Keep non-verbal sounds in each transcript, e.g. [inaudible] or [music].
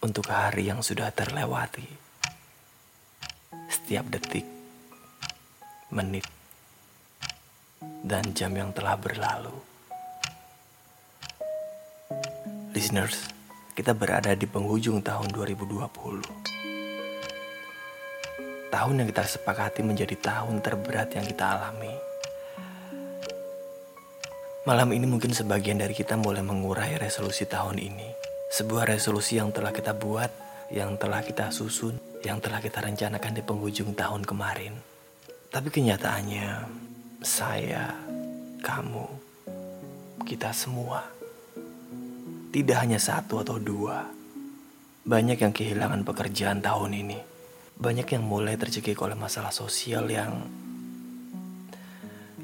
untuk hari yang sudah terlewati. Setiap detik, menit, dan jam yang telah berlalu. Listeners, kita berada di penghujung tahun 2020. Tahun yang kita sepakati menjadi tahun terberat yang kita alami. Malam ini mungkin sebagian dari kita mulai mengurai resolusi tahun ini. Sebuah resolusi yang telah kita buat, yang telah kita susun, yang telah kita rencanakan di penghujung tahun kemarin. Tapi kenyataannya, saya, kamu, kita semua, tidak hanya satu atau dua, banyak yang kehilangan pekerjaan tahun ini. Banyak yang mulai tercekik oleh masalah sosial yang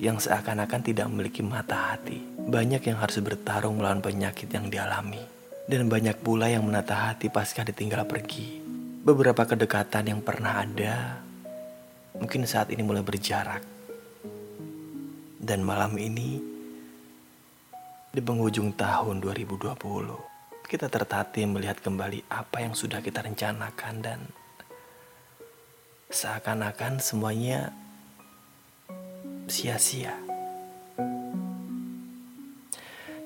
yang seakan-akan tidak memiliki mata hati. Banyak yang harus bertarung melawan penyakit yang dialami. Dan banyak pula yang menata hati pasca ditinggal pergi. Beberapa kedekatan yang pernah ada, mungkin saat ini mulai berjarak. Dan malam ini, di penghujung tahun 2020, kita tertatih melihat kembali apa yang sudah kita rencanakan dan seakan-akan semuanya sia-sia.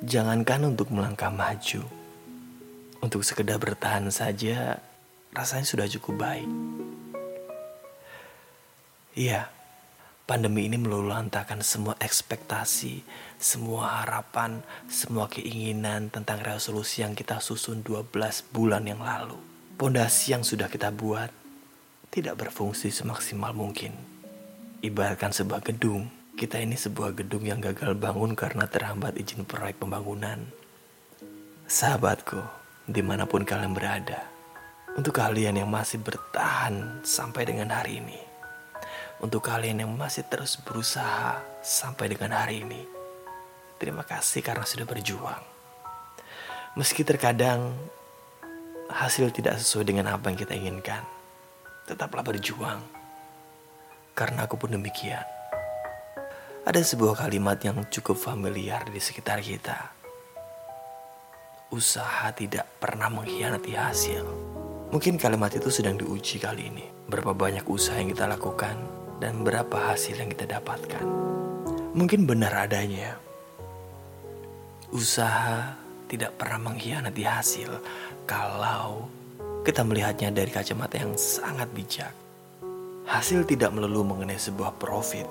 Jangankan untuk melangkah maju, untuk sekedar bertahan saja rasanya sudah cukup baik. Iya, pandemi ini meluluhlantahkan semua ekspektasi, semua harapan, semua keinginan tentang resolusi yang kita susun 12 bulan yang lalu. Pondasi yang sudah kita buat tidak berfungsi semaksimal mungkin. Ibaratkan sebuah gedung, kita ini sebuah gedung yang gagal bangun karena terhambat izin proyek pembangunan. Sahabatku, di mana pun kalian berada, untuk kalian yang masih bertahan sampai dengan hari ini, untuk kalian yang masih terus berusaha sampai dengan hari ini, terima kasih karena sudah berjuang. Meski terkadang hasil tidak sesuai dengan apa yang kita inginkan, tetaplah berjuang. Karena aku pun demikian. Ada sebuah kalimat yang cukup familiar di sekitar kita. Usaha tidak pernah mengkhianati hasil. Mungkin kalimat itu sedang diuji kali ini. Berapa banyak usaha yang kita lakukan dan berapa hasil yang kita dapatkan. Mungkin benar adanya. Usaha tidak pernah mengkhianati hasil kalau kita melihatnya dari kacamata yang sangat bijak. Hasil tidak melulu mengenai sebuah profit.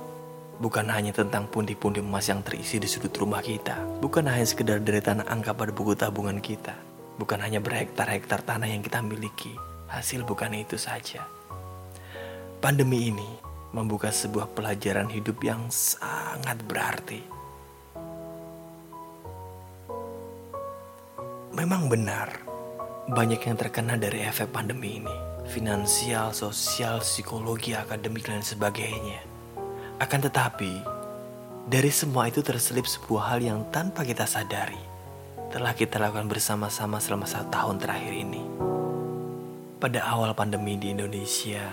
Bukan hanya tentang pundi-pundi emas yang terisi di sudut rumah kita. Bukan hanya sekedar deretan angka pada buku tabungan kita. Bukan hanya berhektar-hektar tanah yang kita miliki. Hasil bukan itu saja. Pandemi ini membuka sebuah pelajaran hidup yang sangat berarti. Memang benar, banyak yang terkena dari efek pandemi ini. Finansial, sosial, psikologi, akademik, dan sebagainya. Akan tetapi, dari semua itu terselip sebuah hal yang tanpa kita sadari telah kita lakukan bersama-sama selama satu tahun terakhir ini. Pada awal pandemi di Indonesia,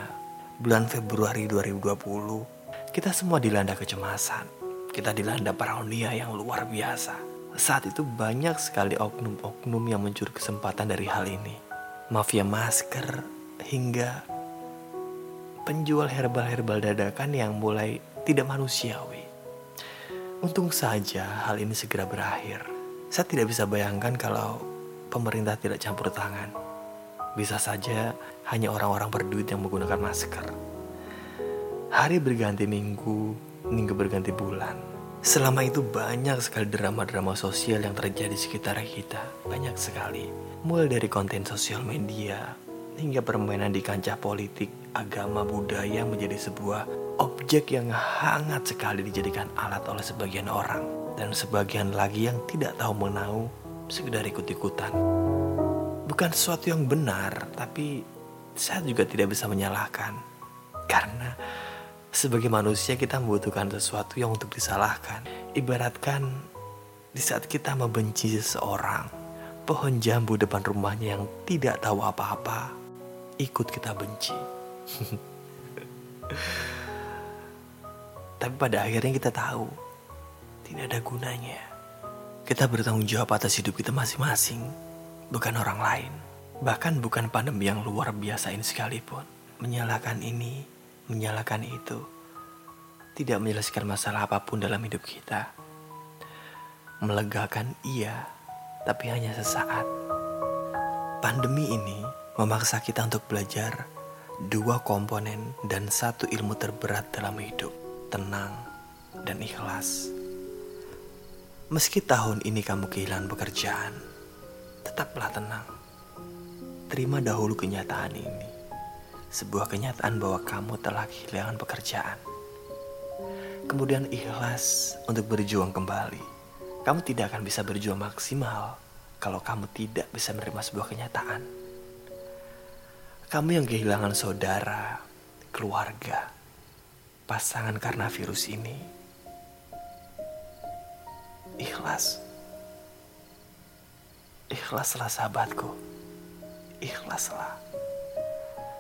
bulan Februari 2020, kita semua dilanda kecemasan. Kita dilanda paranoia yang luar biasa saat itu banyak sekali oknum-oknum yang mencuri kesempatan dari hal ini. Mafia masker hingga penjual herbal-herbal dadakan yang mulai tidak manusiawi. Untung saja hal ini segera berakhir. Saya tidak bisa bayangkan kalau pemerintah tidak campur tangan. Bisa saja hanya orang-orang berduit yang menggunakan masker. Hari berganti minggu, minggu berganti bulan Selama itu banyak sekali drama-drama sosial yang terjadi di sekitar kita. Banyak sekali. Mulai dari konten sosial media, hingga permainan di kancah politik, agama, budaya menjadi sebuah objek yang hangat sekali dijadikan alat oleh sebagian orang. Dan sebagian lagi yang tidak tahu menau, sekedar ikut-ikutan. Bukan sesuatu yang benar, tapi saya juga tidak bisa menyalahkan. Karena sebagai manusia kita membutuhkan sesuatu yang untuk disalahkan. Ibaratkan di saat kita membenci seseorang, pohon jambu depan rumahnya yang tidak tahu apa-apa, ikut kita benci. [laughs] Tapi pada akhirnya kita tahu, tidak ada gunanya. Kita bertanggung jawab atas hidup kita masing-masing, bukan orang lain. Bahkan bukan pandemi yang luar biasa ini sekalipun. Menyalahkan ini, menyalahkan itu. Tidak menyelesaikan masalah apa pun dalam hidup kita. Melegakan iya, tapi hanya sesaat. Pandemi ini memaksa kita untuk belajar dua komponen dan satu ilmu terberat dalam hidup, tenang dan ikhlas. Meski tahun ini kamu kehilangan pekerjaan, tetaplah tenang. Terima dahulu kenyataan ini. Sebuah kenyataan bahwa kamu telah kehilangan pekerjaan. Kemudian ikhlas untuk berjuang kembali. Kamu tidak akan bisa berjuang maksimal kalau kamu tidak bisa menerima sebuah kenyataan. Kamu yang kehilangan saudara, keluarga, pasangan karena virus ini. Ikhlas. Ikhlaslah sahabatku. Ikhlaslah.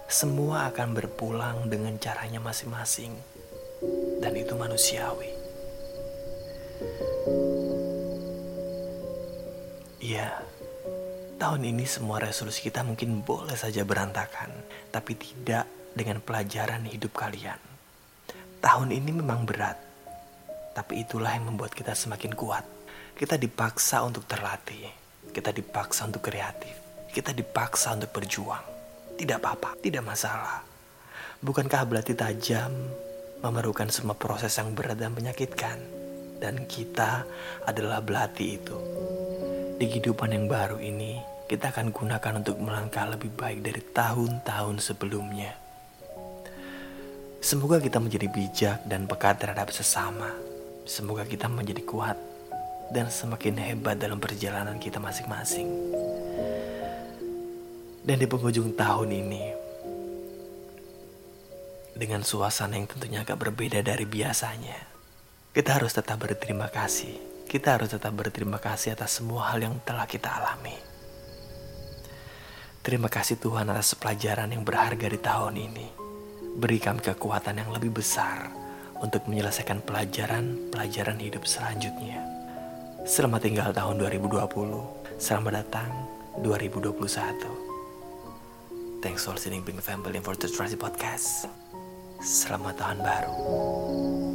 Semua akan berpulang dengan caranya masing-masing. Dan itu manusiawi. Ya, tahun ini semua resolusi kita mungkin boleh saja berantakan, tapi tidak dengan pelajaran hidup kalian. Tahun ini memang berat, tapi itulah yang membuat kita semakin kuat. Kita dipaksa untuk terlatih, kita dipaksa untuk kreatif, kita dipaksa untuk berjuang. Tidak apa-apa, tidak masalah. Bukankah belati tajam memerlukan semua proses yang berat dan menyakitkan? Dan kita adalah belati itu. Di kehidupan yang baru ini, kita akan gunakan untuk melangkah lebih baik dari tahun-tahun sebelumnya. Semoga kita menjadi bijak dan peka terhadap sesama. Semoga kita menjadi kuat dan semakin hebat dalam perjalanan kita masing-masing. Dan di penghujung tahun ini, dengan suasana yang tentunya agak berbeda dari biasanya, kita harus tetap berterima kasih kita harus tetap berterima kasih atas semua hal yang telah kita alami. Terima kasih Tuhan atas pelajaran yang berharga di tahun ini. Beri kami kekuatan yang lebih besar untuk menyelesaikan pelajaran-pelajaran hidup selanjutnya. Selamat tinggal tahun 2020. Selamat datang 2021. Thanks for listening Bing Family for the Trusty Podcast. Selamat tahun baru.